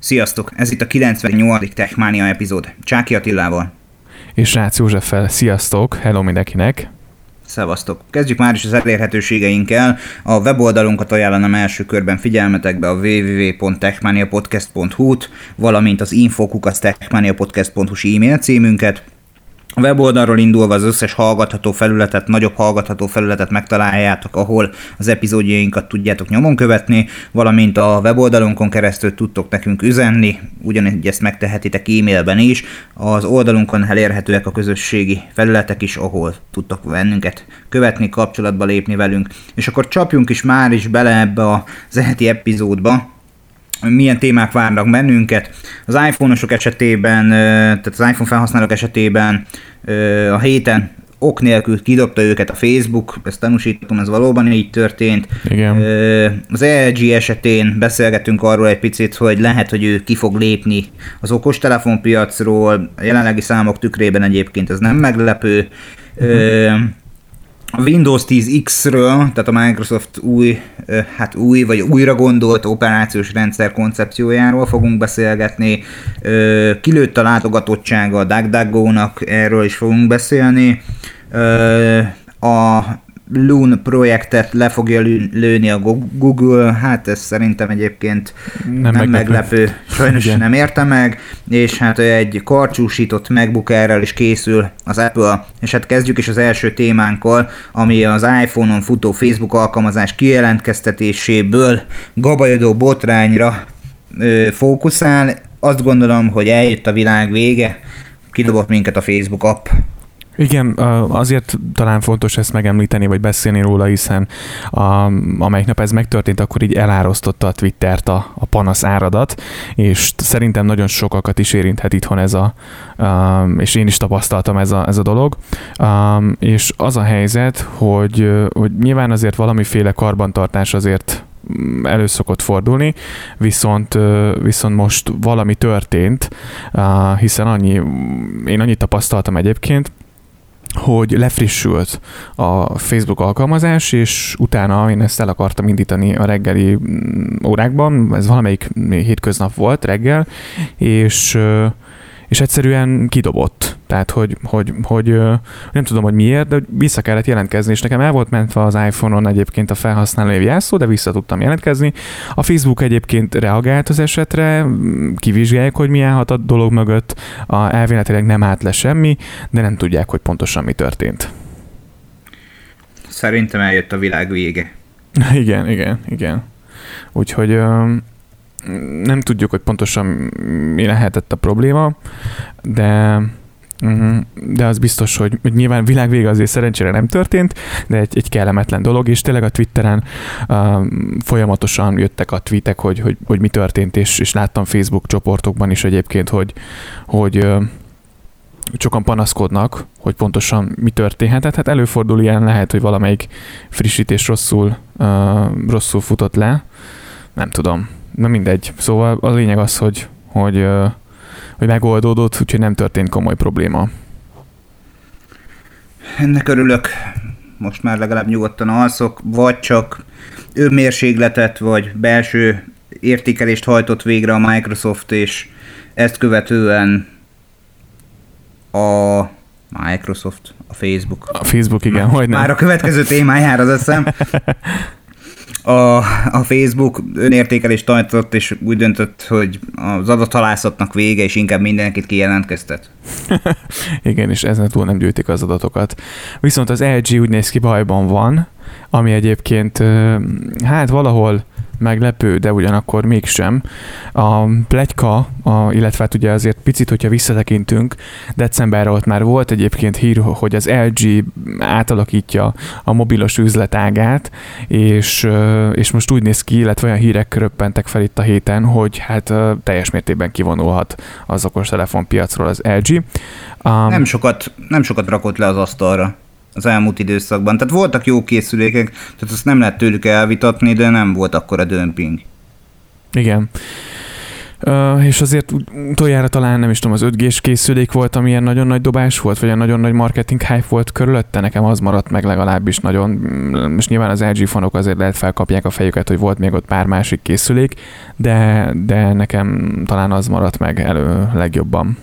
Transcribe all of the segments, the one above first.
Sziasztok! Ez itt a 98. Techmania epizód. Csáki Attilával. És Rácz Józseffel. Sziasztok! Hello mindenkinek! Szevasztok! Kezdjük már is az elérhetőségeinkkel. A weboldalunkat ajánlanám első körben figyelmetekbe a www.techmaniapodcast.hu-t, valamint az infokukasztechmaniapodcast.hu e-mail címünket, a weboldalról indulva az összes hallgatható felületet, nagyobb hallgatható felületet megtaláljátok, ahol az epizódjainkat tudjátok nyomon követni, valamint a weboldalunkon keresztül tudtok nekünk üzenni, ugyanígy ezt megtehetitek e-mailben is. Az oldalunkon elérhetőek a közösségi felületek is, ahol tudtok bennünket követni, kapcsolatba lépni velünk. És akkor csapjunk is már is bele ebbe az eheti epizódba, milyen témák várnak bennünket. Az iPhone-osok esetében, tehát az iPhone felhasználók esetében a héten ok nélkül kidobta őket a Facebook, ezt tanúsítom, ez valóban így történt. Igen. Az LG esetén beszélgetünk arról egy picit, hogy lehet, hogy ő ki fog lépni az okostelefonpiacról, a jelenlegi számok tükrében egyébként ez nem meglepő. Uh-huh. Windows 10 X-ről, tehát a Microsoft új, hát új vagy újra gondolt operációs rendszer koncepciójáról fogunk beszélgetni. Kilőtt a látogatottsága a DuckDuckGo-nak, erről is fogunk beszélni. A Loon projektet le fogja lőni a Google, hát ez szerintem egyébként nem, nem meglepő. meglepő, sajnos Igen. nem érte meg, és hát egy karcsúsított MacBook air is készül az Apple, és hát kezdjük is az első témánkkal, ami az iPhone-on futó Facebook alkalmazás kijelentkeztetéséből gabajodó botrányra ö, fókuszál. Azt gondolom, hogy eljött a világ vége, kidobott minket a Facebook app. Igen, azért talán fontos ezt megemlíteni, vagy beszélni róla, hiszen a, amelyik nap ez megtörtént, akkor így elárasztotta a Twittert a, a panasz áradat, és szerintem nagyon sokakat is érinthet itthon ez a, és én is tapasztaltam ez a, ez a dolog, és az a helyzet, hogy, hogy nyilván azért valamiféle karbantartás azért elő szokott fordulni, viszont, viszont most valami történt, hiszen annyi, én annyit tapasztaltam egyébként, hogy lefrissült a Facebook alkalmazás, és utána én ezt el akartam indítani a reggeli mm, órákban, ez valamelyik hétköznap volt reggel, és és egyszerűen kidobott. Tehát, hogy, hogy, hogy nem tudom, hogy miért, de vissza kellett jelentkezni, és nekem el volt mentve az iPhone-on egyébként a felhasználói jelszó, de vissza tudtam jelentkezni. A Facebook egyébként reagált az esetre, kivizsgálják, hogy milyen hat a dolog mögött, a, elvéletileg nem állt le semmi, de nem tudják, hogy pontosan mi történt. Szerintem eljött a világ vége. igen, igen, igen. Úgyhogy nem tudjuk, hogy pontosan mi lehetett a probléma, de mhm, de az biztos, hogy, hogy nyilván világvége azért szerencsére nem történt, de egy, egy kellemetlen dolog, és tényleg a Twitteren uh, folyamatosan jöttek a tweetek, hogy, hogy, hogy mi történt, és, és láttam Facebook csoportokban is egyébként, hogy, hogy uh, sokan panaszkodnak, hogy pontosan mi történhetett. Hát előfordul ilyen, lehet, hogy valamelyik frissítés rosszul, uh, rosszul futott le, nem tudom na mindegy. Szóval a lényeg az, hogy, hogy, hogy megoldódott, úgyhogy nem történt komoly probléma. Ennek örülök. Most már legalább nyugodtan alszok, vagy csak önmérségletet, vagy belső értékelést hajtott végre a Microsoft, és ezt követően a Microsoft, a Facebook. A Facebook, igen, hogy nem. Már a következő témájára az eszem. a, a Facebook önértékelést tartott, és úgy döntött, hogy az adathalászatnak vége, és inkább mindenkit kijelentkeztet. Igen, és ezen túl nem gyűjtik az adatokat. Viszont az LG úgy néz ki bajban van, ami egyébként hát valahol meglepő, de ugyanakkor mégsem. A plegyka, a, illetve hát ugye azért picit, hogyha visszatekintünk, decemberre ott már volt egyébként hír, hogy az LG átalakítja a mobilos üzletágát, és, és most úgy néz ki, illetve olyan hírek röppentek fel itt a héten, hogy hát teljes mértékben kivonulhat az okos telefonpiacról az LG. Um, nem, sokat, nem sokat rakott le az asztalra az elmúlt időszakban. Tehát voltak jó készülékek, tehát azt nem lehet tőlük elvitatni, de nem volt akkor a dömping. Igen. Uh, és azért utoljára talán nem is tudom, az 5G-s készülék volt, ami ilyen nagyon nagy dobás volt, vagy ilyen nagyon nagy marketing hype volt körülötte, nekem az maradt meg legalábbis nagyon, és nyilván az LG fanok azért lehet felkapják a fejüket, hogy volt még ott pár másik készülék, de, de nekem talán az maradt meg elő legjobban.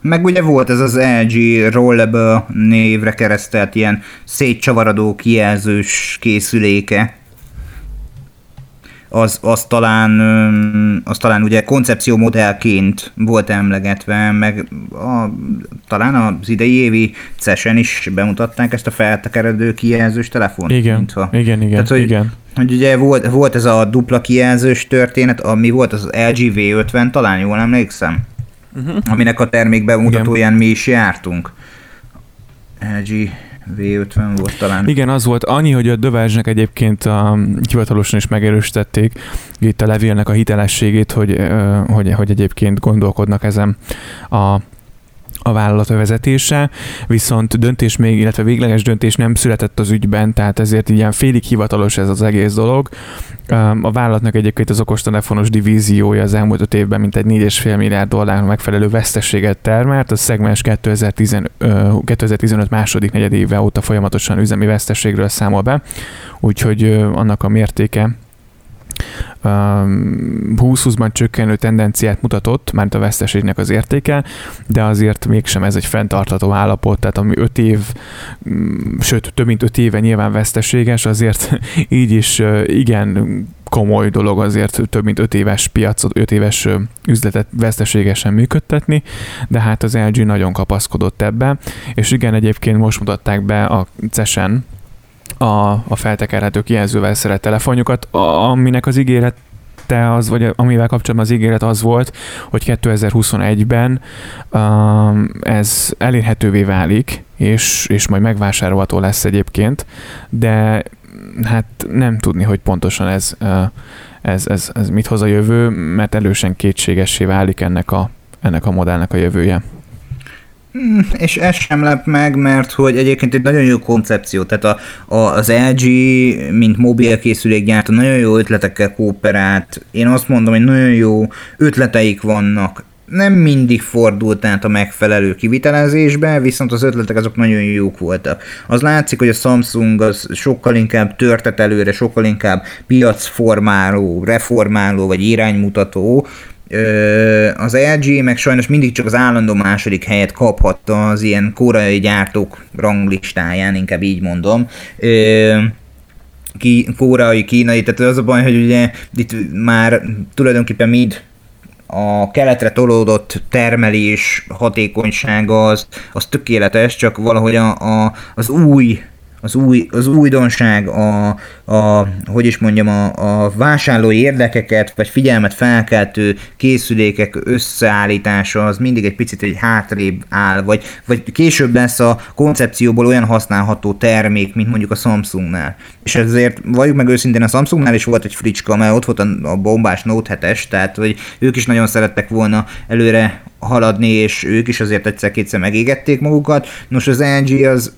Meg ugye volt ez az LG Rollable névre keresztelt ilyen szétcsavaradó kijelzős készüléke, az, az, talán, az talán ugye koncepció modellként volt emlegetve, meg a, talán az idei évi CES-en is bemutatták ezt a feltekeredő kijelzős telefont. Igen, mintha. igen, igen, Tehát, hogy, igen. Hogy ugye volt, volt ez a dupla kijelzős történet, ami volt az LG V50, talán jól emlékszem, uh-huh. aminek a termék bemutatóján mi is jártunk. LG V50 volt talán. Igen, az volt. Annyi, hogy a Döverzsnek egyébként a, hivatalosan is megerősítették itt a levélnek a hitelességét, hogy, hogy, hogy egyébként gondolkodnak ezen a a vállalat vezetése, viszont döntés még, illetve végleges döntés nem született az ügyben, tehát ezért ilyen félig hivatalos ez az egész dolog. A vállalatnak egyébként az okostelefonos divíziója az elmúlt öt évben mintegy 4,5 milliárd dollár megfelelő veszteséget termelt, a szegmens 2015, 2015 második negyedéve óta folyamatosan üzemi veszteségről számol be, úgyhogy annak a mértéke 20-20-ban csökkenő tendenciát mutatott, már a veszteségnek az értéke, de azért mégsem ez egy fenntartható állapot, tehát ami 5 év, mm, sőt több mint 5 éve nyilván veszteséges, azért így is igen komoly dolog azért több mint 5 éves piacot, 5 éves üzletet veszteségesen működtetni, de hát az LG nagyon kapaszkodott ebbe, és igen, egyébként most mutatták be a CES-en, a, a feltekerhető kijelzővel szeret telefonjukat, aminek az ígéret te az, vagy amivel kapcsolatban az ígéret az volt, hogy 2021-ben um, ez elérhetővé válik, és, és majd megvásárolható lesz egyébként, de hát nem tudni, hogy pontosan ez, ez, ez, ez mit hoz a jövő, mert elősen kétségessé válik ennek a, ennek a modellnek a jövője. Hmm, és ez sem lep meg, mert hogy egyébként egy nagyon jó koncepció, tehát a, a, az LG, mint mobilkészülékgyártó, nagyon jó ötletekkel kooperált. Én azt mondom, hogy nagyon jó ötleteik vannak. Nem mindig fordult át a megfelelő kivitelezésbe, viszont az ötletek azok nagyon jók voltak. Az látszik, hogy a Samsung az sokkal inkább törtet előre, sokkal inkább piacformáló, reformáló vagy iránymutató, az LG meg sajnos mindig csak az állandó második helyet kaphatta az ilyen koreai gyártók ranglistáján, inkább így mondom. Ki, koreai, kínai, tehát az a baj, hogy ugye itt már tulajdonképpen mind a keletre tolódott termelés hatékonysága az, az tökéletes, csak valahogy a, a, az új az, új, az újdonság, a, a, hogy is mondjam, a, a vásárlói érdekeket, vagy figyelmet felkeltő készülékek összeállítása az mindig egy picit egy hátrébb áll, vagy, vagy később lesz a koncepcióból olyan használható termék, mint mondjuk a Samsungnál. És ezért valljuk meg őszintén, a Samsungnál is volt egy fricska, mert ott volt a, a bombás Note 7-es, tehát hogy ők is nagyon szerettek volna előre haladni, és ők is azért egyszer-kétszer megégették magukat. Nos, az LG az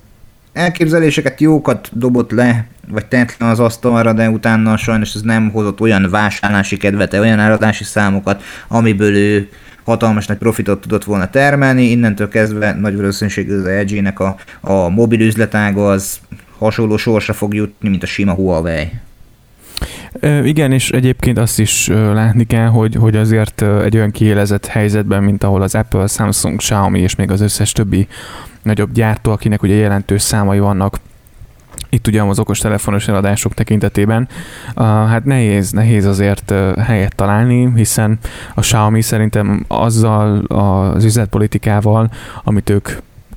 elképzeléseket jókat dobott le, vagy tett le az asztalra, de utána sajnos ez nem hozott olyan vásárlási kedvete, olyan eladási számokat, amiből ő hatalmas nagy profitot tudott volna termelni, innentől kezdve nagy valószínűség az LG-nek a, a mobil üzletága az hasonló sorsa fog jutni, mint a sima Huawei. Igen, és egyébként azt is látni kell, hogy, hogy azért egy olyan kiélezett helyzetben, mint ahol az Apple, Samsung, Xiaomi és még az összes többi nagyobb gyártó, akinek ugye jelentős számai vannak itt ugye az okos telefonos eladások tekintetében, uh, hát nehéz, nehéz azért uh, helyet találni, hiszen a Xiaomi szerintem azzal az üzletpolitikával, amit ők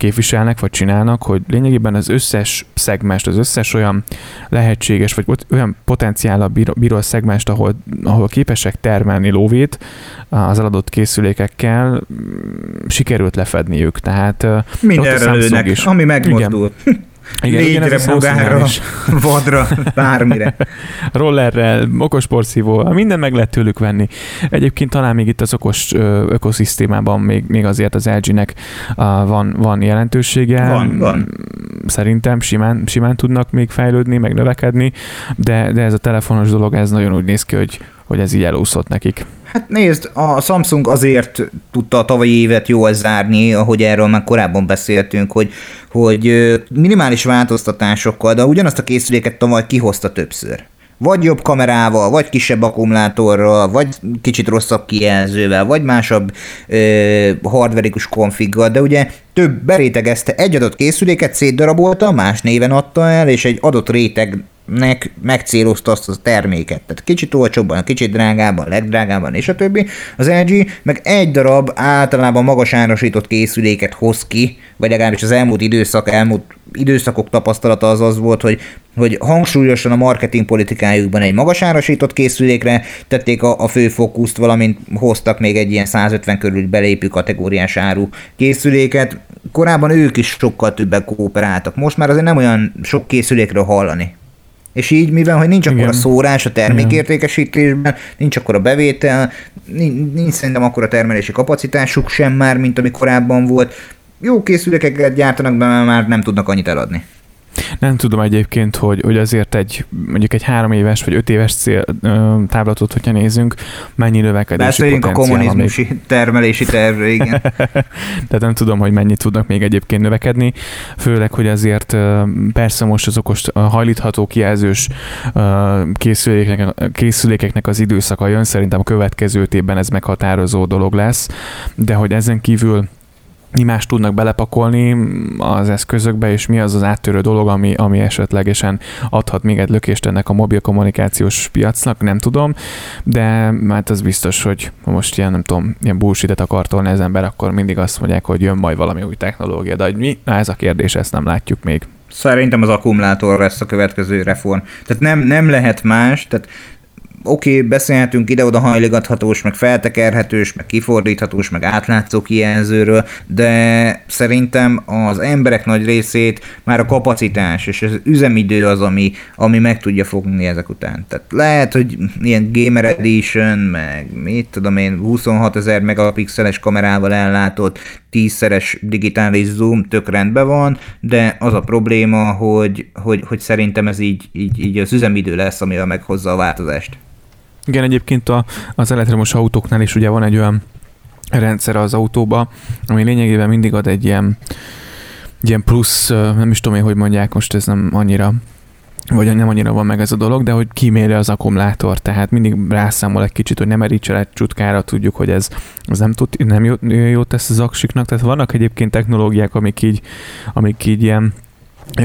képviselnek, vagy csinálnak, hogy lényegében az összes szegmest, az összes olyan lehetséges, vagy olyan potenciállal bíró, bíró szegmest, ahol, ahol képesek termelni lóvét az eladott készülékekkel, sikerült lefedniük. Tehát Mindenre lőnek, is. ami megmozdul. Igen. Igen, Légyre, bogára, vadra, bármire. Rollerrel, okos porszívóval, minden meg lehet tőlük venni. Egyébként talán még itt az okos ökoszisztémában még, még azért az LG-nek van, van jelentősége. Van, van. Szerintem simán, simán tudnak még fejlődni, meg növekedni, de, de ez a telefonos dolog, ez nagyon úgy néz ki, hogy hogy ez így elúszott nekik. Hát nézd, a Samsung azért tudta a tavalyi évet jól zárni, ahogy erről már korábban beszéltünk, hogy, hogy minimális változtatásokkal, de ugyanazt a készüléket tavaly kihozta többször vagy jobb kamerával, vagy kisebb akkumulátorral, vagy kicsit rosszabb kijelzővel, vagy másabb ö, hardverikus konfiggal, de ugye több berétegezte egy adott készüléket, szétdarabolta, más néven adta el, és egy adott rétegnek megcélozta azt a terméket. Tehát kicsit olcsóbban, kicsit drágábban, legdrágábban, és a többi. Az LG meg egy darab általában magas árasított készüléket hoz ki, vagy legalábbis az elmúlt időszak, elmúlt időszakok tapasztalata az az volt, hogy, hogy hangsúlyosan a marketing politikájukban egy magas árasított készülékre tették a, a fő fókuszt, valamint hoztak még egy ilyen 150 körül belépő kategóriás áru készüléket. Korábban ők is sokkal többet kooperáltak. Most már azért nem olyan sok készülékről hallani. És így, mivel hogy nincs akkor a szórás a termékértékesítésben, nincs akkor a bevétel, nincs, nincs szerintem akkor a termelési kapacitásuk sem már, mint ami korábban volt, jó készülékeket gyártanak, de már nem tudnak annyit eladni. Nem tudom egyébként, hogy, hogy azért egy mondjuk egy három éves vagy öt éves cél, távlatot, hogyha nézünk, mennyi növekedési Beszéljünk a kommunizmusi még... termelési tervre, igen. Tehát nem tudom, hogy mennyit tudnak még egyébként növekedni, főleg, hogy azért persze most az okos hajlítható kijelzős készülékeknek, készülékeknek az időszaka jön, szerintem a következő évben ez meghatározó dolog lesz, de hogy ezen kívül mi más tudnak belepakolni az eszközökbe, és mi az az áttörő dolog, ami, ami esetlegesen adhat még egy lökést ennek a mobil kommunikációs piacnak, nem tudom, de hát az biztos, hogy most ilyen, nem tudom, ilyen bullshit akar tolni az ember, akkor mindig azt mondják, hogy jön majd valami új technológia, de hogy mi? Na ez a kérdés, ezt nem látjuk még. Szerintem az akkumulátor lesz a következő reform. Tehát nem, nem lehet más, tehát oké, okay, beszélhetünk ide-oda hajligathatós, meg feltekerhetős, meg kifordíthatós, meg átlátszó kijelzőről, de szerintem az emberek nagy részét már a kapacitás és az üzemidő az, ami, ami meg tudja fogni ezek után. Tehát lehet, hogy ilyen Gamer Edition, meg mit tudom én, 26 ezer megapixeles kamerával ellátott, tízszeres digitális zoom tök rendben van, de az a probléma, hogy, hogy, hogy szerintem ez így, így, így az üzemidő lesz, amivel meghozza a változást. Igen, egyébként a, az elektromos autóknál is ugye van egy olyan rendszer az autóba, ami lényegében mindig ad egy ilyen, ilyen plusz, nem is tudom én, hogy mondják, most ez nem annyira vagy nem annyira van meg ez a dolog, de hogy kiméri az akkumulátor, tehát mindig rászámol egy kicsit, hogy nem merítse egy csutkára, tudjuk, hogy ez, ez nem, tud, nem jó, jót tesz az aksiknak, tehát vannak egyébként technológiák, amik így, amik így ilyen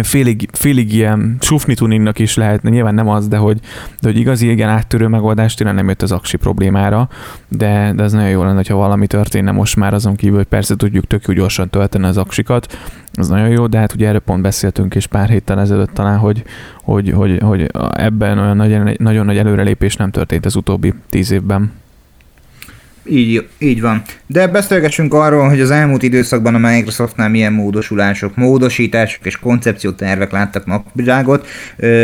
félig, félig ilyen sufni tuningnak is lehetne, nyilván nem az, de hogy, de hogy igazi igen áttörő megoldást tényleg nem jött az aksi problémára, de, de ez nagyon jó lenne, ha valami történne most már azon kívül, hogy persze tudjuk tök jó gyorsan tölteni az aksikat, az nagyon jó, de hát ugye erről pont beszéltünk is pár héttel ezelőtt talán, hogy, hogy, hogy, hogy ebben olyan nagy, nagyon nagy előrelépés nem történt az utóbbi tíz évben. Így, így van. De beszélgessünk arról, hogy az elmúlt időszakban a Microsoftnál milyen módosulások, módosítások és koncepciótervek láttak napvilágot.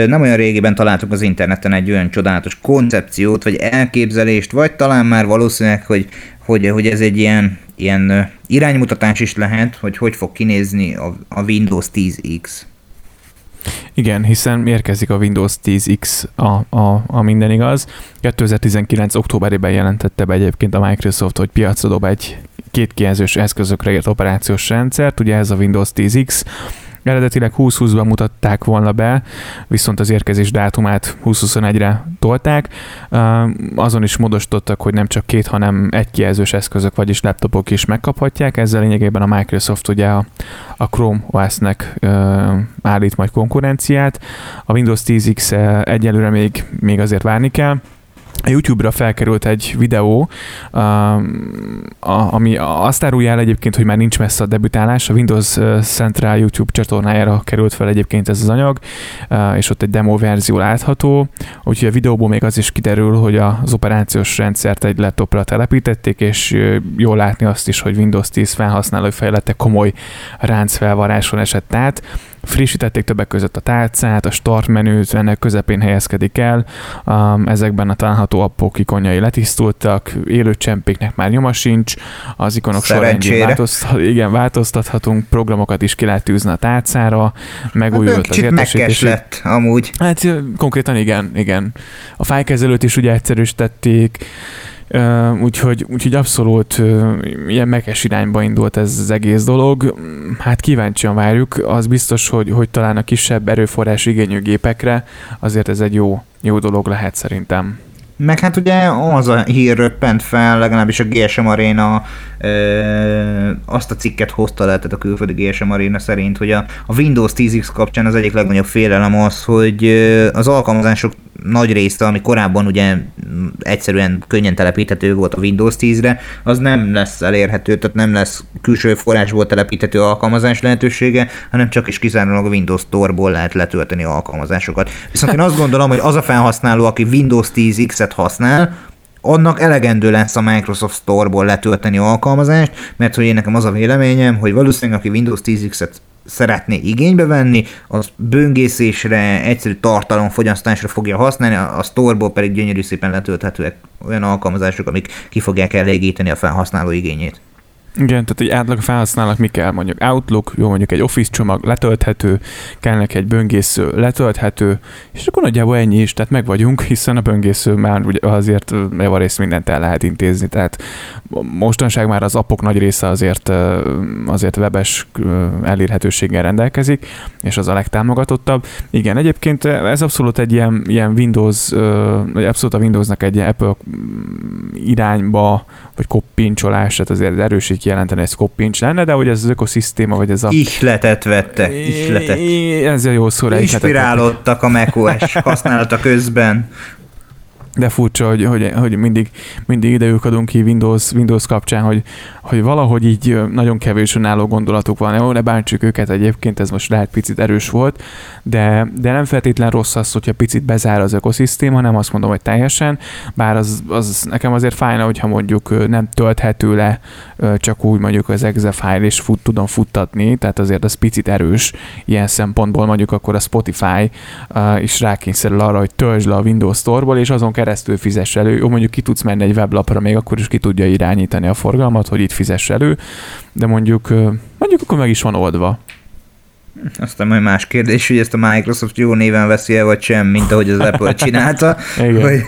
Nem olyan régiben találtuk az interneten egy olyan csodálatos koncepciót, vagy elképzelést, vagy talán már valószínűleg, hogy, hogy, hogy ez egy ilyen, ilyen iránymutatás is lehet, hogy hogy fog kinézni a, a Windows 10X. Igen, hiszen érkezik a Windows 10X, a, a, a minden igaz. 2019. októberében jelentette be egyébként a Microsoft, hogy piacra dob egy két eszközökre írt operációs rendszert, ugye ez a Windows 10X, Eredetileg 2020-ban mutatták volna be, viszont az érkezés dátumát 2021-re tolták. Azon is módosítottak, hogy nem csak két, hanem egy kijelzős eszközök, vagyis laptopok is megkaphatják. Ezzel lényegében a Microsoft ugye a, a Chrome OS-nek állít majd konkurenciát. A Windows 10X egyelőre még, még azért várni kell. A YouTube-ra felkerült egy videó, ami azt árulja el egyébként, hogy már nincs messze a debütálás. A Windows Central YouTube csatornájára került fel egyébként ez az anyag, és ott egy demo verzió látható. Úgyhogy a videóból még az is kiderül, hogy az operációs rendszert egy laptopra telepítették, és jól látni azt is, hogy Windows 10 felhasználói fejlete komoly ráncfelvaráson esett át frissítették többek között a tálcát, a start menüt, ennek közepén helyezkedik el, um, ezekben a található appok ikonjai letisztultak, élő csempéknek már nyoma sincs, az ikonok sorrendjén változtat, igen, változtathatunk, programokat is ki lehet tűzni a tálcára, megújult hát, az értesítés. amúgy. Hát konkrétan igen, igen. A fájkezelőt is ugye egyszerűsítették, úgyhogy, úgyhogy abszolút ilyen mekes irányba indult ez az egész dolog. Hát kíváncsian várjuk, az biztos, hogy, hogy talán a kisebb erőforrás igényű gépekre azért ez egy jó, jó dolog lehet szerintem. Meg hát ugye az a hír röppent fel, legalábbis a GSM Arena ö, azt a cikket hozta le, tehát a külföldi GSM Arena szerint, hogy a, a Windows 10X kapcsán az egyik legnagyobb félelem az, hogy az alkalmazások nagy része, ami korábban ugye egyszerűen könnyen telepíthető volt a Windows 10-re, az nem lesz elérhető, tehát nem lesz külső forrásból telepíthető alkalmazás lehetősége, hanem csak is kizárólag a Windows Store-ból lehet letölteni alkalmazásokat. Viszont én azt gondolom, hogy az a felhasználó, aki Windows 10X-et használ, annak elegendő lesz a Microsoft Store-ból letölteni alkalmazást, mert hogy én nekem az a véleményem, hogy valószínűleg aki Windows 10X-et szeretné igénybe venni, az böngészésre, egyszerű tartalomfogyasztásra fogja használni, a storeból pedig gyönyörű szépen letölthetőek olyan alkalmazások, amik ki fogják elégíteni a felhasználó igényét. Igen, tehát egy átlag felhasználnak mi kell? Mondjuk Outlook, jó mondjuk egy Office csomag letölthető, kell neki egy böngésző letölthető, és akkor nagyjából ennyi is, tehát meg vagyunk, hiszen a böngésző már ugye azért javarészt mindent el lehet intézni, tehát mostanság már az appok nagy része azért, azért webes elérhetőséggel rendelkezik, és az a legtámogatottabb. Igen, egyébként ez abszolút egy ilyen, ilyen Windows, vagy abszolút a Windowsnak egy Apple irányba, vagy koppincsolás, tehát azért erősít jelenteni, hogy ez koppincs lenne, de hogy ez az ökoszisztéma, vagy ez a... Ihletet vette, ihletet. Ez a jó szó Inspirálódtak a macOS használata közben de furcsa, hogy, hogy, hogy mindig, mindig idejük adunk ki Windows, Windows kapcsán, hogy, hogy valahogy így nagyon kevés önálló gondolatuk van. Jó, ne bántsuk őket egyébként, ez most lehet picit erős volt, de, de nem feltétlen rossz az, hogyha picit bezár az ökoszisztéma, nem azt mondom, hogy teljesen, bár az, az nekem azért fájna, hogyha mondjuk nem tölthető le csak úgy mondjuk az exe file és fut, tudom futtatni, tehát azért az picit erős ilyen szempontból, mondjuk akkor a Spotify is rákényszerül arra, hogy töltsd le a Windows Store-ból, és azon keresztül fizess elő. Jó, mondjuk ki tudsz menni egy weblapra, még akkor is ki tudja irányítani a forgalmat, hogy itt fizess elő, de mondjuk, mondjuk akkor meg is van oldva. Aztán majd más kérdés, hogy ezt a Microsoft jó néven veszi el, vagy sem, mint ahogy az Apple csinálta, hogy,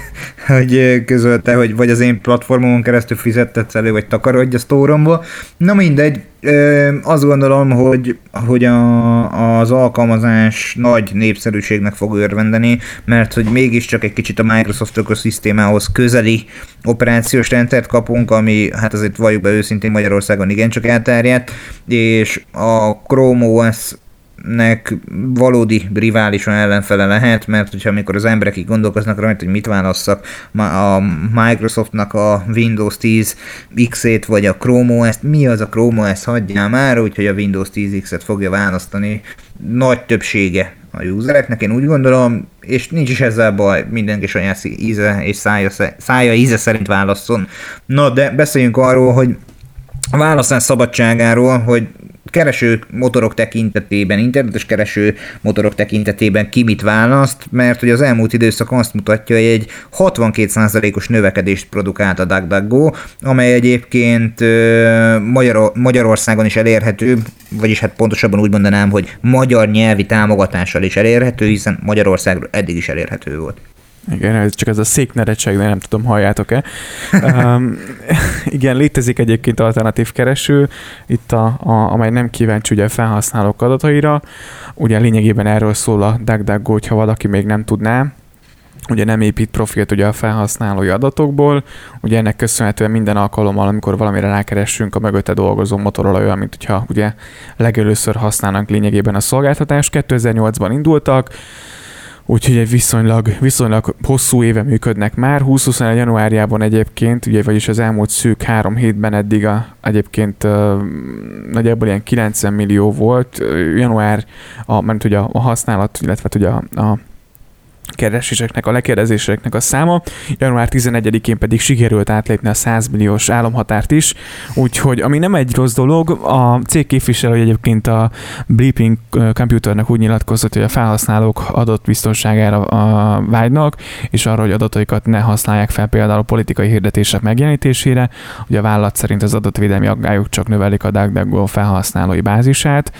hogy közölte, hogy vagy az én platformomon keresztül fizettetsz elő, vagy takarodj a sztóromba. Na mindegy, azt gondolom, hogy, hogy a, az alkalmazás nagy népszerűségnek fog örvendeni, mert hogy mégiscsak egy kicsit a Microsoft ökoszisztémához közeli operációs rendszert kapunk, ami hát azért valljuk be őszintén Magyarországon igencsak elterjedt, és a Chrome OS nek valódi riválisan ellenfele lehet, mert hogyha amikor az emberek így gondolkoznak rajta, hogy mit válasszak a Microsoftnak a Windows 10 X-ét vagy a Chrome OS, mi az a Chrome OS, hagyjál már, úgyhogy a Windows 10 X-et fogja választani nagy többsége a usereknek, én úgy gondolom, és nincs is ezzel baj, mindenki saját íze és szája, szája íze szerint válasszon. Na, de beszéljünk arról, hogy a választás szabadságáról, hogy kereső motorok tekintetében, internetes kereső motorok tekintetében ki mit választ, mert hogy az elmúlt időszak azt mutatja, hogy egy 62%-os növekedést produkált a DuckDuckGo, amely egyébként Magyar- Magyarországon is elérhető, vagyis hát pontosabban úgy mondanám, hogy magyar nyelvi támogatással is elérhető, hiszen Magyarországról eddig is elérhető volt. Igen, ez csak ez a székneredség, de nem tudom, halljátok-e. um, igen, létezik egyébként alternatív kereső, itt a, a, amely nem kíváncsi ugye felhasználók adataira. Ugye lényegében erről szól a DuckDuckGo, hogyha valaki még nem tudná, ugye nem épít profilt ugye a felhasználói adatokból, ugye ennek köszönhetően minden alkalommal, amikor valamire rákeressünk, a mögötte dolgozó motorral olyan, mint hogyha ugye legelőször használnak lényegében a szolgáltatást. 2008-ban indultak, úgyhogy egy viszonylag, viszonylag hosszú éve működnek már. 2021 januárjában egyébként, ugye, vagyis az elmúlt szűk három hétben eddig a, egyébként uh, nagyjából ilyen 90 millió volt. Január, a, mert ugye a, a használat, illetve ugye a, a kereséseknek, a lekérdezéseknek a száma. Január 11-én pedig sikerült átlépni a 100 milliós államhatárt is, úgyhogy ami nem egy rossz dolog, a cég képviselő egyébként a Bleeping Computernek úgy nyilatkozott, hogy a felhasználók adott biztonságára a vágynak, és arra, hogy adataikat ne használják fel például a politikai hirdetések megjelenítésére. Ugye a vállalat szerint az adatvédelmi aggályok csak növelik a DuckDuckGo felhasználói bázisát,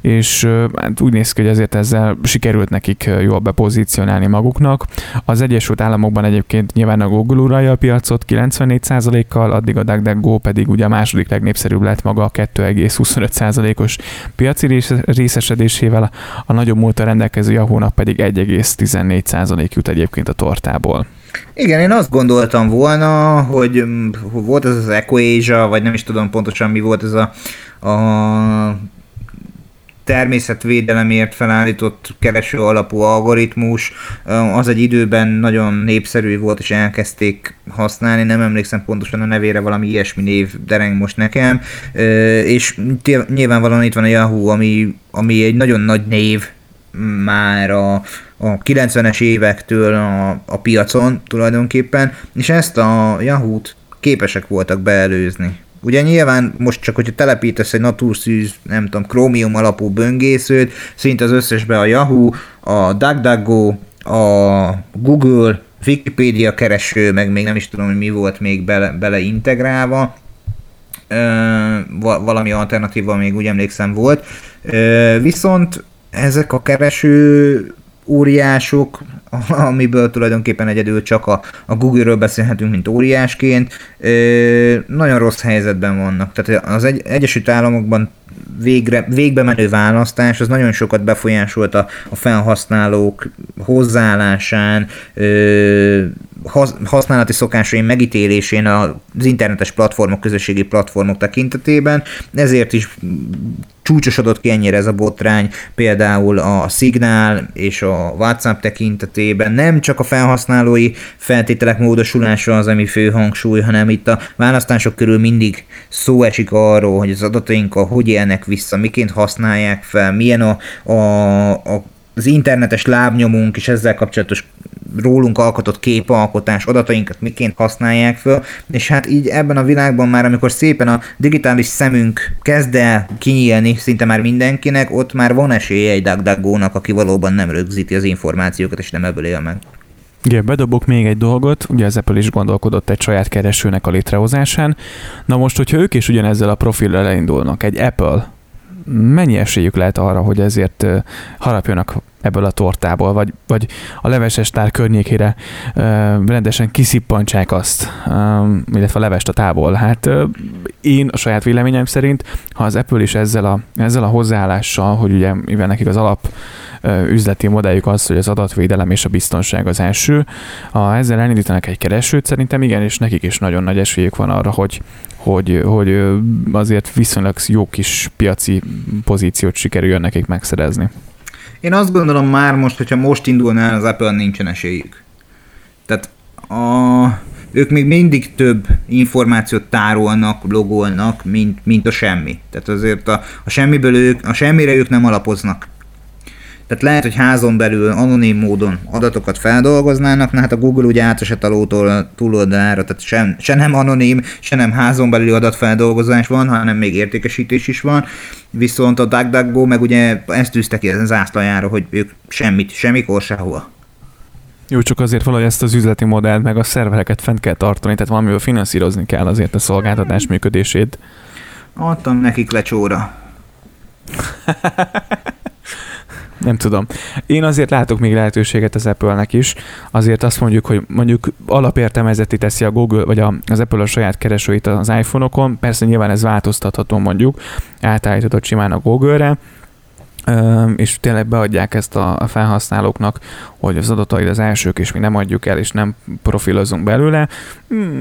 és hát úgy néz ki, hogy ezért ezzel sikerült nekik jól bepozícionálni maguknak. Az Egyesült Államokban egyébként nyilván a Google uralja a piacot 94%-kal, addig a DuckDuckGo pedig ugye a második legnépszerűbb lett maga a 2,25%-os piaci részesedésével, a nagyobb múlta rendelkező Yahoo-nak pedig 1,14% jut egyébként a tortából. Igen, én azt gondoltam volna, hogy volt ez az Equasia, vagy nem is tudom pontosan mi volt ez a, a természetvédelemért felállított kereső alapú algoritmus, az egy időben nagyon népszerű volt, és elkezdték használni, nem emlékszem pontosan a nevére, valami ilyesmi név dereng most nekem, és nyilvánvalóan itt van a Yahoo, ami, ami egy nagyon nagy név már a, a 90-es évektől a, a piacon tulajdonképpen, és ezt a Yahoo-t képesek voltak beelőzni. Ugye nyilván most csak, hogyha telepítesz egy naturszűz, nem tudom, Chromium alapú böngészőt, szinte az összesbe a Yahoo, a DuckDuckGo, a Google, Wikipedia kereső, meg még nem is tudom, hogy mi volt még bele, bele integrálva, valami alternatíva még úgy emlékszem volt. viszont ezek a kereső óriások, amiből tulajdonképpen egyedül csak a, a Google-ről beszélhetünk, mint óriásként, ö, nagyon rossz helyzetben vannak. Tehát az egy, Egyesült Államokban végre, végbe menő választás, az nagyon sokat befolyásolt a, a felhasználók hozzáállásán, ö, használati szokásaim megítélésén az internetes platformok, közösségi platformok tekintetében, ezért is csúcsosodott ki ennyire ez a botrány, például a Signál és a WhatsApp tekintetében. Nem csak a felhasználói feltételek módosulása az, ami fő hangsúly, hanem itt a választások körül mindig szó esik arról, hogy az adatainkkal hogy élnek vissza, miként használják fel, milyen a, a, a az internetes lábnyomunk és ezzel kapcsolatos rólunk alkotott képalkotás, adatainkat miként használják föl, és hát így ebben a világban már, amikor szépen a digitális szemünk kezd el kinyílni szinte már mindenkinek, ott már van esélye egy DuckDuckGo-nak, aki valóban nem rögzíti az információkat, és nem ebből él meg. Igen, bedobok még egy dolgot, ugye az Apple is gondolkodott egy saját keresőnek a létrehozásán. Na most, hogyha ők is ugyanezzel a profillal elindulnak, egy Apple, mennyi esélyük lehet arra, hogy ezért harapjanak ebből a tortából, vagy, vagy a leveses tár környékére rendesen kiszippantsák azt, illetve a levest a tából. Hát én a saját véleményem szerint, ha az Apple is ezzel a, ezzel a hozzáállással, hogy ugye mivel nekik az alap üzleti modelljük az, hogy az adatvédelem és a biztonság az első, ha ezzel elindítanak egy keresőt, szerintem igen, és nekik is nagyon nagy esélyük van arra, hogy, hogy, hogy azért viszonylag jó kis piaci pozíciót sikerüljön nekik megszerezni. Én azt gondolom már most, hogyha most indulnál, az Apple nincsen esélyük. Tehát a, ők még mindig több információt tárolnak, logolnak, mint, mint a semmi. Tehát azért a, a semmiből ők, a semmire ők nem alapoznak. Tehát lehet, hogy házon belül anonim módon adatokat feldolgoznának, na hát a Google ugye átesett a túloldalára, tehát sem, se nem anonim, se nem házon belüli adatfeldolgozás van, hanem még értékesítés is van. Viszont a DuckDuckGo meg ugye ezt tűzte ki az zászlajára, hogy ők semmit, semmikor sehova. Jó, csak azért valahogy ezt az üzleti modellt meg a szervereket fent kell tartani, tehát valamiből finanszírozni kell azért a szolgáltatás működését. Adtam nekik lecsóra. nem tudom. Én azért látok még lehetőséget az Apple-nek is. Azért azt mondjuk, hogy mondjuk alapértelmezeti teszi a Google, vagy az Apple a saját keresőit az iPhone-okon. Persze nyilván ez változtatható mondjuk, átállíthatod simán a Google-re, és tényleg beadják ezt a felhasználóknak, hogy az adataid az elsők, és mi nem adjuk el, és nem profilozunk belőle,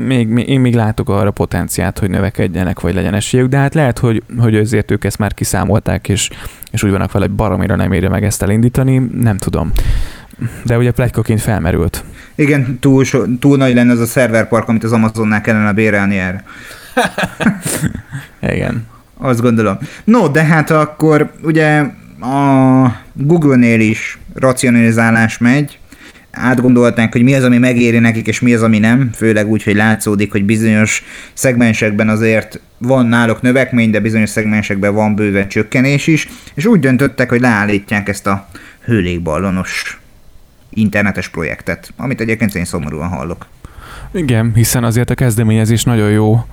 még, még, én még látok arra potenciát, hogy növekedjenek, vagy legyen esélyük, de hát lehet, hogy, hogy azért ők ezt már kiszámolták, és, és úgy vannak vele, hogy baromira nem érje meg ezt elindítani, nem tudom. De ugye plegykaként felmerült. Igen, túl, so, túl nagy lenne az a szerverpark, amit az Amazonnál kellene bérelni erre. Igen. Azt gondolom. No, de hát akkor ugye a Google-nél is racionalizálás megy, átgondolták, hogy mi az, ami megéri nekik, és mi az, ami nem, főleg úgy, hogy látszódik, hogy bizonyos szegmensekben azért van náluk növekmény, de bizonyos szegmensekben van bőven csökkenés is, és úgy döntöttek, hogy leállítják ezt a hőlégballonos internetes projektet, amit egyébként én szomorúan hallok. Igen, hiszen azért a kezdeményezés nagyon jó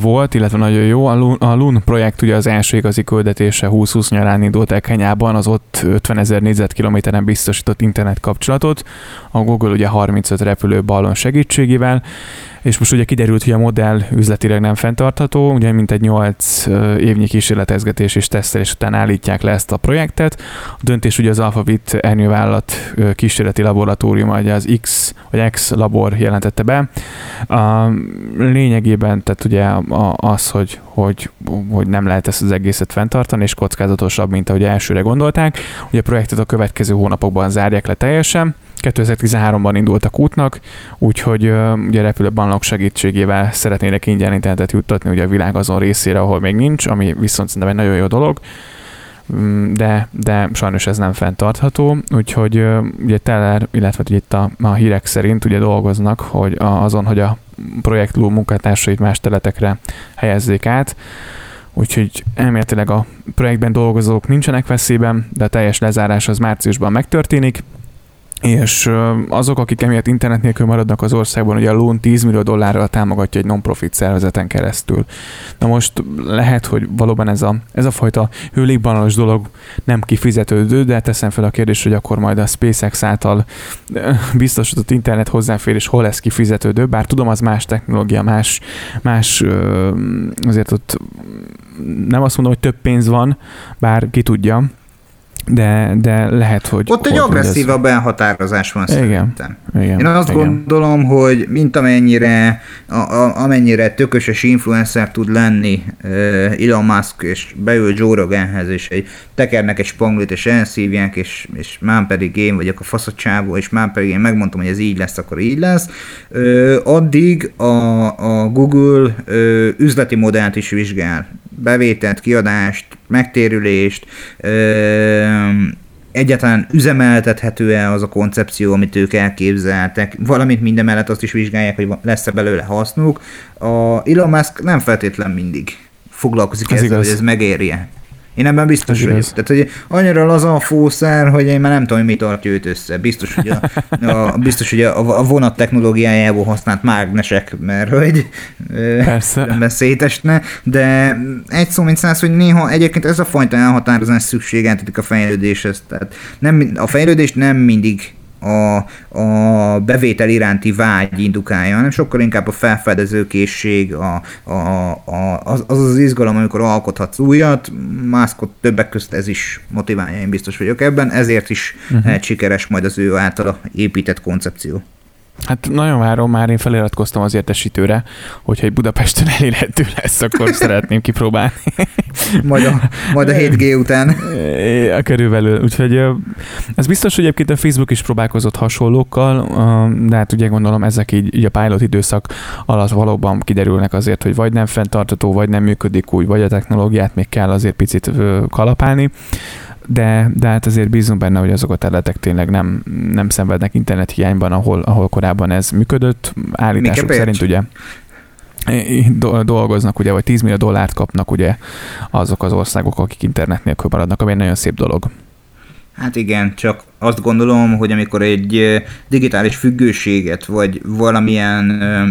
volt, illetve nagyon jó. A LUN projekt ugye az első igazi küldetése 2020 nyarán indult el Kenyában, az ott 50 ezer négyzetkilométeren biztosított internet kapcsolatot, a Google ugye 35 repülő ballon segítségével, és most ugye kiderült, hogy a modell üzletileg nem fenntartható, ugye mint egy 8 évnyi kísérletezgetés és tesztelés után állítják le ezt a projektet. A döntés ugye az Alphabet ernyővállalat kísérleti laboratórium, vagy az X vagy X labor jelentette be. A lényegében, tehát ugye az, hogy, hogy, hogy nem lehet ezt az egészet fenntartani, és kockázatosabb, mint ahogy elsőre gondolták. Ugye a projektet a következő hónapokban zárják le teljesen, 2013-ban indultak útnak, úgyhogy ugye repülőbannok segítségével szeretnének ingyen internetet juttatni ugye a világ azon részére, ahol még nincs, ami viszont szerintem egy nagyon jó dolog. Mm, de, de sajnos ez nem fenntartható, úgyhogy ugye Teller, illetve ugye itt a, a hírek szerint ugye dolgoznak hogy azon, hogy a projekt munkatársait más teletekre helyezzék át, úgyhogy elméletileg a projektben dolgozók nincsenek veszélyben, de a teljes lezárás az márciusban megtörténik, és azok, akik emiatt internet nélkül maradnak az országban, ugye a Loan 10 millió dollárral támogatja egy non-profit szervezeten keresztül. Na most lehet, hogy valóban ez a, ez a fajta hőlégbanalos dolog nem kifizetődő, de teszem fel a kérdést, hogy akkor majd a SpaceX által biztosított internet hozzáférés hol lesz kifizetődő, bár tudom, az más technológia, más, más azért ott nem azt mondom, hogy több pénz van, bár ki tudja, de, de lehet, hogy... Ott egy agresszívabb ez... elhatározás van igen, szerintem. Igen, Én azt igen. gondolom, hogy mint amennyire, a, a, amennyire tököses influencer tud lenni uh, Elon Musk, és beül Joe Roganhez, és egy, tekernek egy spanglit, és elszívják, és, és már pedig én vagyok a faszatsából, és már pedig én megmondtam, hogy ez így lesz, akkor így lesz. Uh, addig a, a Google uh, üzleti modellt is vizsgál bevételt, kiadást, megtérülést, egyáltalán üzemeltethető-e az a koncepció, amit ők elképzeltek, valamint minden mellett azt is vizsgálják, hogy lesz-e belőle hasznuk. A Elon Musk nem feltétlen mindig foglalkozik ez ezzel, igaz. hogy ez megérje. Én ebben biztos vagyok. Tehát, hogy annyira laza a fószer, hogy én már nem tudom, hogy mi tartja őt össze. Biztos, hogy a, a, biztos, hogy a, a vonat technológiájából használt mágnesek, mert hogy Persze. szétesne, de egy szó mint száz, hogy néha egyébként ez a fajta elhatározás szükségeltetik a fejlődéshez. Tehát nem, a fejlődést nem mindig a, a bevétel iránti vágy indukálja, hanem sokkal inkább a felfedezőkészség, a, a, a, az, az az izgalom, amikor alkothatsz újat, mászkot többek közt ez is motiválja, én biztos vagyok ebben, ezért is uh-huh. sikeres majd az ő általa épített koncepció. Hát nagyon várom, már én feliratkoztam az értesítőre, hogyha egy Budapesten elérhető lesz, akkor szeretném kipróbálni. majd, a, majd a 7G után. A körülbelül. Úgyhogy ez biztos, hogy egyébként a Facebook is próbálkozott hasonlókkal, de hát ugye gondolom ezek így, így a pilot időszak alatt valóban kiderülnek azért, hogy vagy nem fenntartató, vagy nem működik úgy, vagy a technológiát még kell azért picit kalapálni de, de hát azért bízunk benne, hogy azok a területek tényleg nem, nem szenvednek internet hiányban, ahol, ahol korábban ez működött. Állítások szerint ugye dolgoznak, ugye, vagy 10 millió dollárt kapnak ugye azok az országok, akik internet nélkül maradnak, ami egy nagyon szép dolog. Hát igen, csak azt gondolom, hogy amikor egy digitális függőséget, vagy valamilyen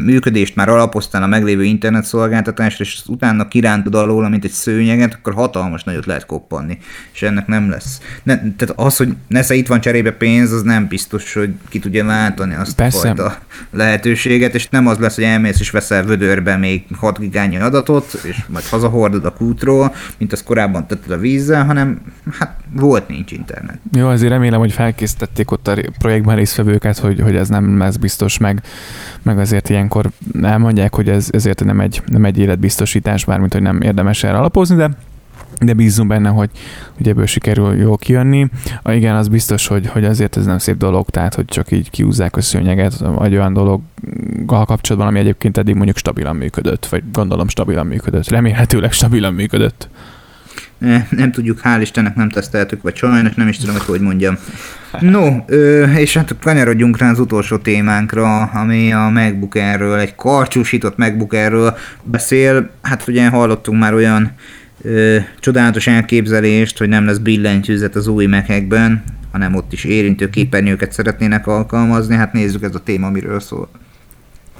működést már alapoztál a meglévő internetszolgáltatásra, és utána kirántod alól, mint egy szőnyeget, akkor hatalmas nagyot lehet koppanni, és ennek nem lesz. Ne, tehát az, hogy nesze itt van cserébe pénz, az nem biztos, hogy ki tudja váltani azt Persze. a fajta lehetőséget, és nem az lesz, hogy elmész és veszel vödörbe még 6 gigányi adatot, és majd hazahordod a kútról, mint az korábban tetted a vízzel, hanem hát volt nincs internet. Jó, azért remélem, hogy felkészítették ott a projektben résztvevőket, hogy, hogy ez nem lesz biztos, meg, meg azért ilyenkor elmondják, hogy ez ezért nem egy, nem egy életbiztosítás, bármint, hogy nem érdemes erre alapozni, de de bízunk benne, hogy, hogy ebből sikerül jól kijönni. A, igen, az biztos, hogy, hogy azért ez nem szép dolog, tehát hogy csak így kiúzzák a szőnyeget, vagy olyan dologgal kapcsolatban, ami egyébként eddig mondjuk stabilan működött, vagy gondolom stabilan működött, remélhetőleg stabilan működött. Nem tudjuk, hál' Istennek nem teszteltük, vagy sajnos nem is tudom, hogy hogy mondjam. No, ö, és hát kanyarodjunk rá az utolsó témánkra, ami a MacBook Air-ről, egy karcsúsított MacBook Air-ről beszél. Hát ugye hallottunk már olyan ö, csodálatos elképzelést, hogy nem lesz billentyűzet az új mekekben, hanem ott is érintő képernyőket szeretnének alkalmazni. Hát nézzük ez a téma, amiről szól.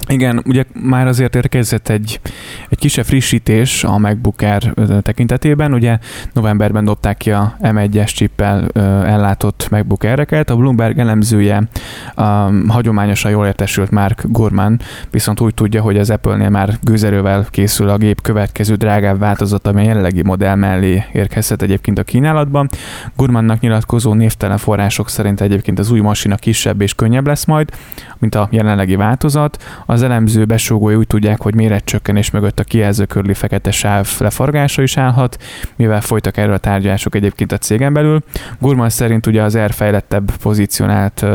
Igen, ugye már azért érkezett egy, egy kisebb frissítés a MacBook Air tekintetében. Ugye novemberben dobták ki a M1-es chippel ellátott MacBook Air-eket. A Bloomberg elemzője a hagyományosan jól értesült Mark Gurman viszont úgy tudja, hogy az Apple-nél már gőzerővel készül a gép következő drágább változat, ami a jelenlegi modell mellé érkezhet egyébként a kínálatban. Gurmannak nyilatkozó névtelen források szerint egyébként az új masina kisebb és könnyebb lesz majd, mint a jelenlegi változat. Az elemző besúgói úgy tudják, hogy méretcsökkenés mögött a kijelző körüli fekete sáv leforgása is állhat, mivel folytak erről a tárgyalások egyébként a cégen belül. Gurman szerint ugye az R fejlettebb pozícionált,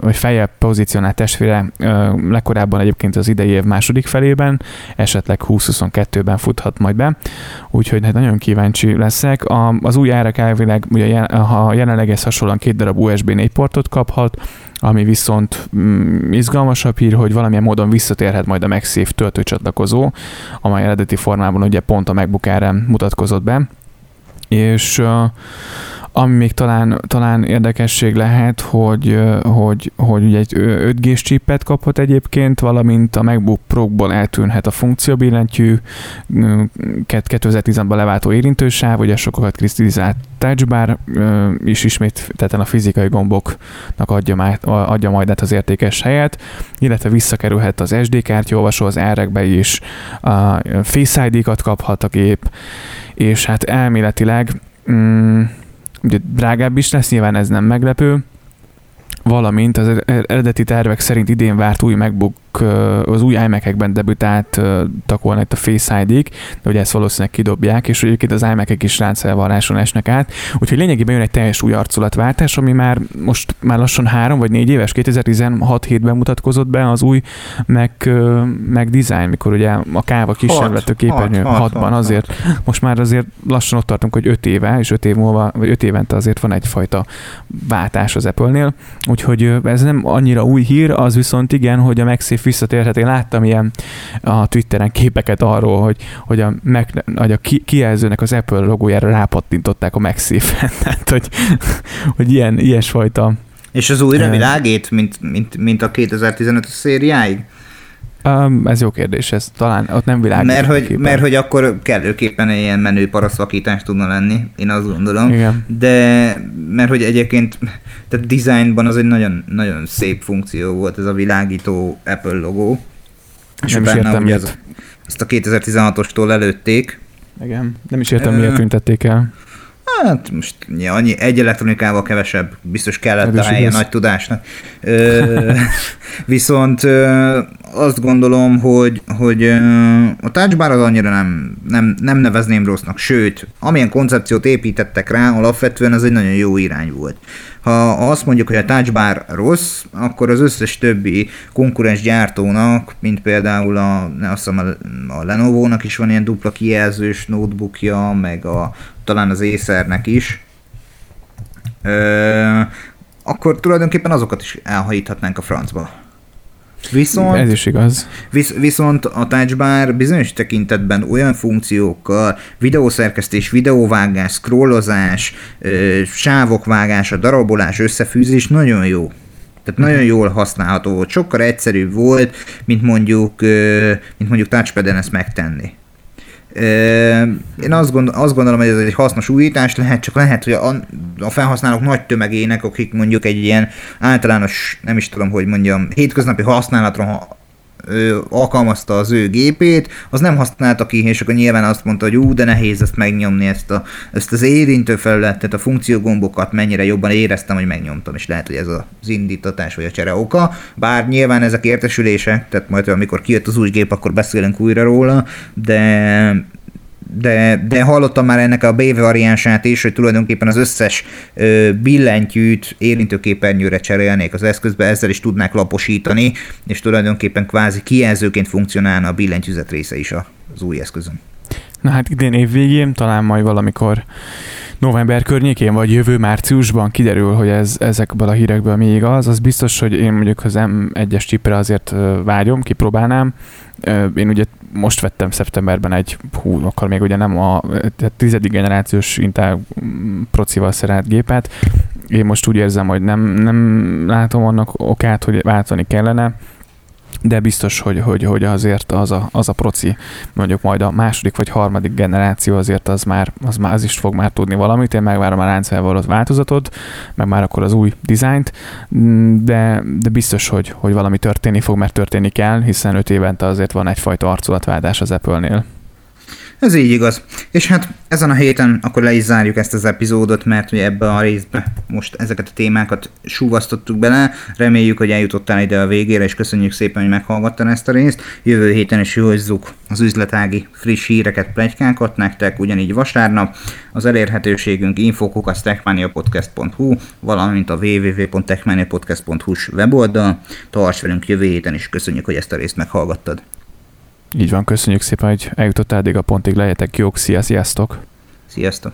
vagy feljebb pozícionált testvére legkorábban egyébként az idei év második felében, esetleg 2022-ben futhat majd be, úgyhogy hát nagyon kíváncsi leszek. A, az új árak elvileg, ugye, ha jelenleg hasonlóan két darab USB 4 portot kaphat, ami viszont mm, izgalmasabb hír, hogy valamilyen módon visszatérhet majd a MagSafe töltőcsatlakozó, amely eredeti formában ugye pont a MacBook air mutatkozott be, és uh, ami még talán, talán érdekesség lehet, hogy, hogy, hogy ugye egy 5G chipet kaphat egyébként, valamint a MacBook Pro-ból eltűnhet a funkcióbillentyű, 2010-ben leváltó érintősáv, ugye sokat krisztalizált touchbar is ismét tehát a fizikai gomboknak adja, már, adja majd át az értékes helyet, illetve visszakerülhet az SD kártyaolvasó az R-ekbe is, a Face ID-kat kaphat a gép, és hát elméletileg mm, ugye drágább is lesz, nyilván ez nem meglepő, valamint az eredeti tervek szerint idén várt új MacBook az új iMac-ekben debütáltak volna itt a Face ID-k, de ugye ezt valószínűleg kidobják, és egyébként az iMac-ek is ráncfelvarráson esnek át, úgyhogy lényegében jön egy teljes új arculatváltás, ami már most már lassan három vagy négy éves, 2016 hétben mutatkozott be az új Mac, Mac Design, mikor ugye a káva kisebb lett a képernyő, hat, hatban hat, azért, hat. most már azért lassan ott tartunk, hogy öt éve, és öt év múlva, vagy öt évente azért van egyfajta váltás az Apple-nél, úgyhogy ez nem annyira új hír, az viszont igen, hogy a MagSafe visszatérhet. Én láttam ilyen a Twitteren képeket arról, hogy, hogy a, Mac, hogy a kijelzőnek az Apple logójára rápattintották a MagSafe-en. Tehát, hogy, hogy ilyen, ilyesfajta és az újra világít, mint, mint, mint a 2015-ös szériáig? Um, ez jó kérdés, ez talán ott nem világos. Mert hogy, mert hogy akkor kellőképpen ilyen menő paraszvakítás tudna lenni, én azt gondolom. Igen. De mert hogy egyébként, tehát designban az egy nagyon, nagyon szép funkció volt ez a világító Apple logó. És nem is értem, ugye ez, ezt a 2016-ostól előtték. Igen, nem is értem, miért tüntették el. Hát most ja, annyi, egy elektronikával kevesebb, biztos kellett a helye nagy tudásnak. Ö, viszont ö, azt gondolom, hogy, hogy ö, a touchbar az annyira nem, nem, nem nevezném rossznak, sőt, amilyen koncepciót építettek rá, alapvetően ez egy nagyon jó irány volt. Ha azt mondjuk, hogy a touchbar rossz, akkor az összes többi konkurens gyártónak, mint például a, azt hiszem a, a Lenovo-nak is van ilyen dupla kijelzős notebookja, meg a, talán az Acernek is, ö, akkor tulajdonképpen azokat is elhajíthatnánk a francba. Viszont, Ez is igaz. Visz, viszont a touchbar bizonyos tekintetben olyan funkciókkal, videószerkesztés, videóvágás, scrollozás, ö, sávok vágása, darabolás, összefűzés nagyon jó. Tehát nagyon jól használható volt, sokkal egyszerűbb volt, mint mondjuk, mint mondjuk touchpad-en ezt megtenni. Én azt, gondol, azt gondolom, hogy ez egy hasznos újítás lehet, csak lehet, hogy a, a felhasználók nagy tömegének, akik mondjuk egy ilyen általános, nem is tudom, hogy mondjam, hétköznapi használatra ő alkalmazta az ő gépét, az nem használta ki, és akkor nyilván azt mondta, hogy ú, de nehéz ezt megnyomni, ezt, a, ezt az érintő felületet, a funkciógombokat mennyire jobban éreztem, hogy megnyomtam, és lehet, hogy ez az indítatás vagy a csere oka, bár nyilván ezek értesülések, tehát majd amikor kijött az új gép, akkor beszélünk újra róla, de de, de hallottam már ennek a B variánsát is, hogy tulajdonképpen az összes ö, billentyűt érintőképernyőre cserélnék az eszközbe, ezzel is tudnák laposítani, és tulajdonképpen kvázi kijelzőként funkcionálna a billentyűzet része is az új eszközön. Na hát idén év végén, talán majd valamikor november környékén, vagy jövő márciusban kiderül, hogy ez ezekből a hírekből mi igaz. Az biztos, hogy én mondjuk az M1-es csipre azért vágyom, kipróbálnám. Én ugye most vettem szeptemberben egy, hú, akkor még ugye nem a, a tizedik generációs Intel procival szerelt gépet. Én most úgy érzem, hogy nem, nem látom annak okát, hogy váltani kellene de biztos, hogy, hogy, hogy azért az a, az a proci, mondjuk majd a második vagy harmadik generáció azért az már, az már az is fog már tudni valamit, én megvárom a láncfelvalót változatot, meg már akkor az új dizájnt, de, de biztos, hogy, hogy valami történni fog, mert történni kell, hiszen öt évente azért van egyfajta arculatváltás az Apple-nél. Ez így igaz. És hát ezen a héten akkor le is zárjuk ezt az epizódot, mert ugye ebbe a részbe most ezeket a témákat súvasztottuk bele. Reméljük, hogy eljutottál ide a végére, és köszönjük szépen, hogy meghallgattad ezt a részt. Jövő héten is hozzuk az üzletági friss híreket, plegykákat nektek, ugyanígy vasárnap. Az elérhetőségünk infokukasztechmaniapodcast.hu, valamint a www.techmaniapodcast.hu-s weboldal. Tarts velünk jövő héten is, köszönjük, hogy ezt a részt meghallgattad. Így van, köszönjük szépen, hogy eljutottál eddig a pontig, legyetek jók, szia, sziasztok! Sziasztok!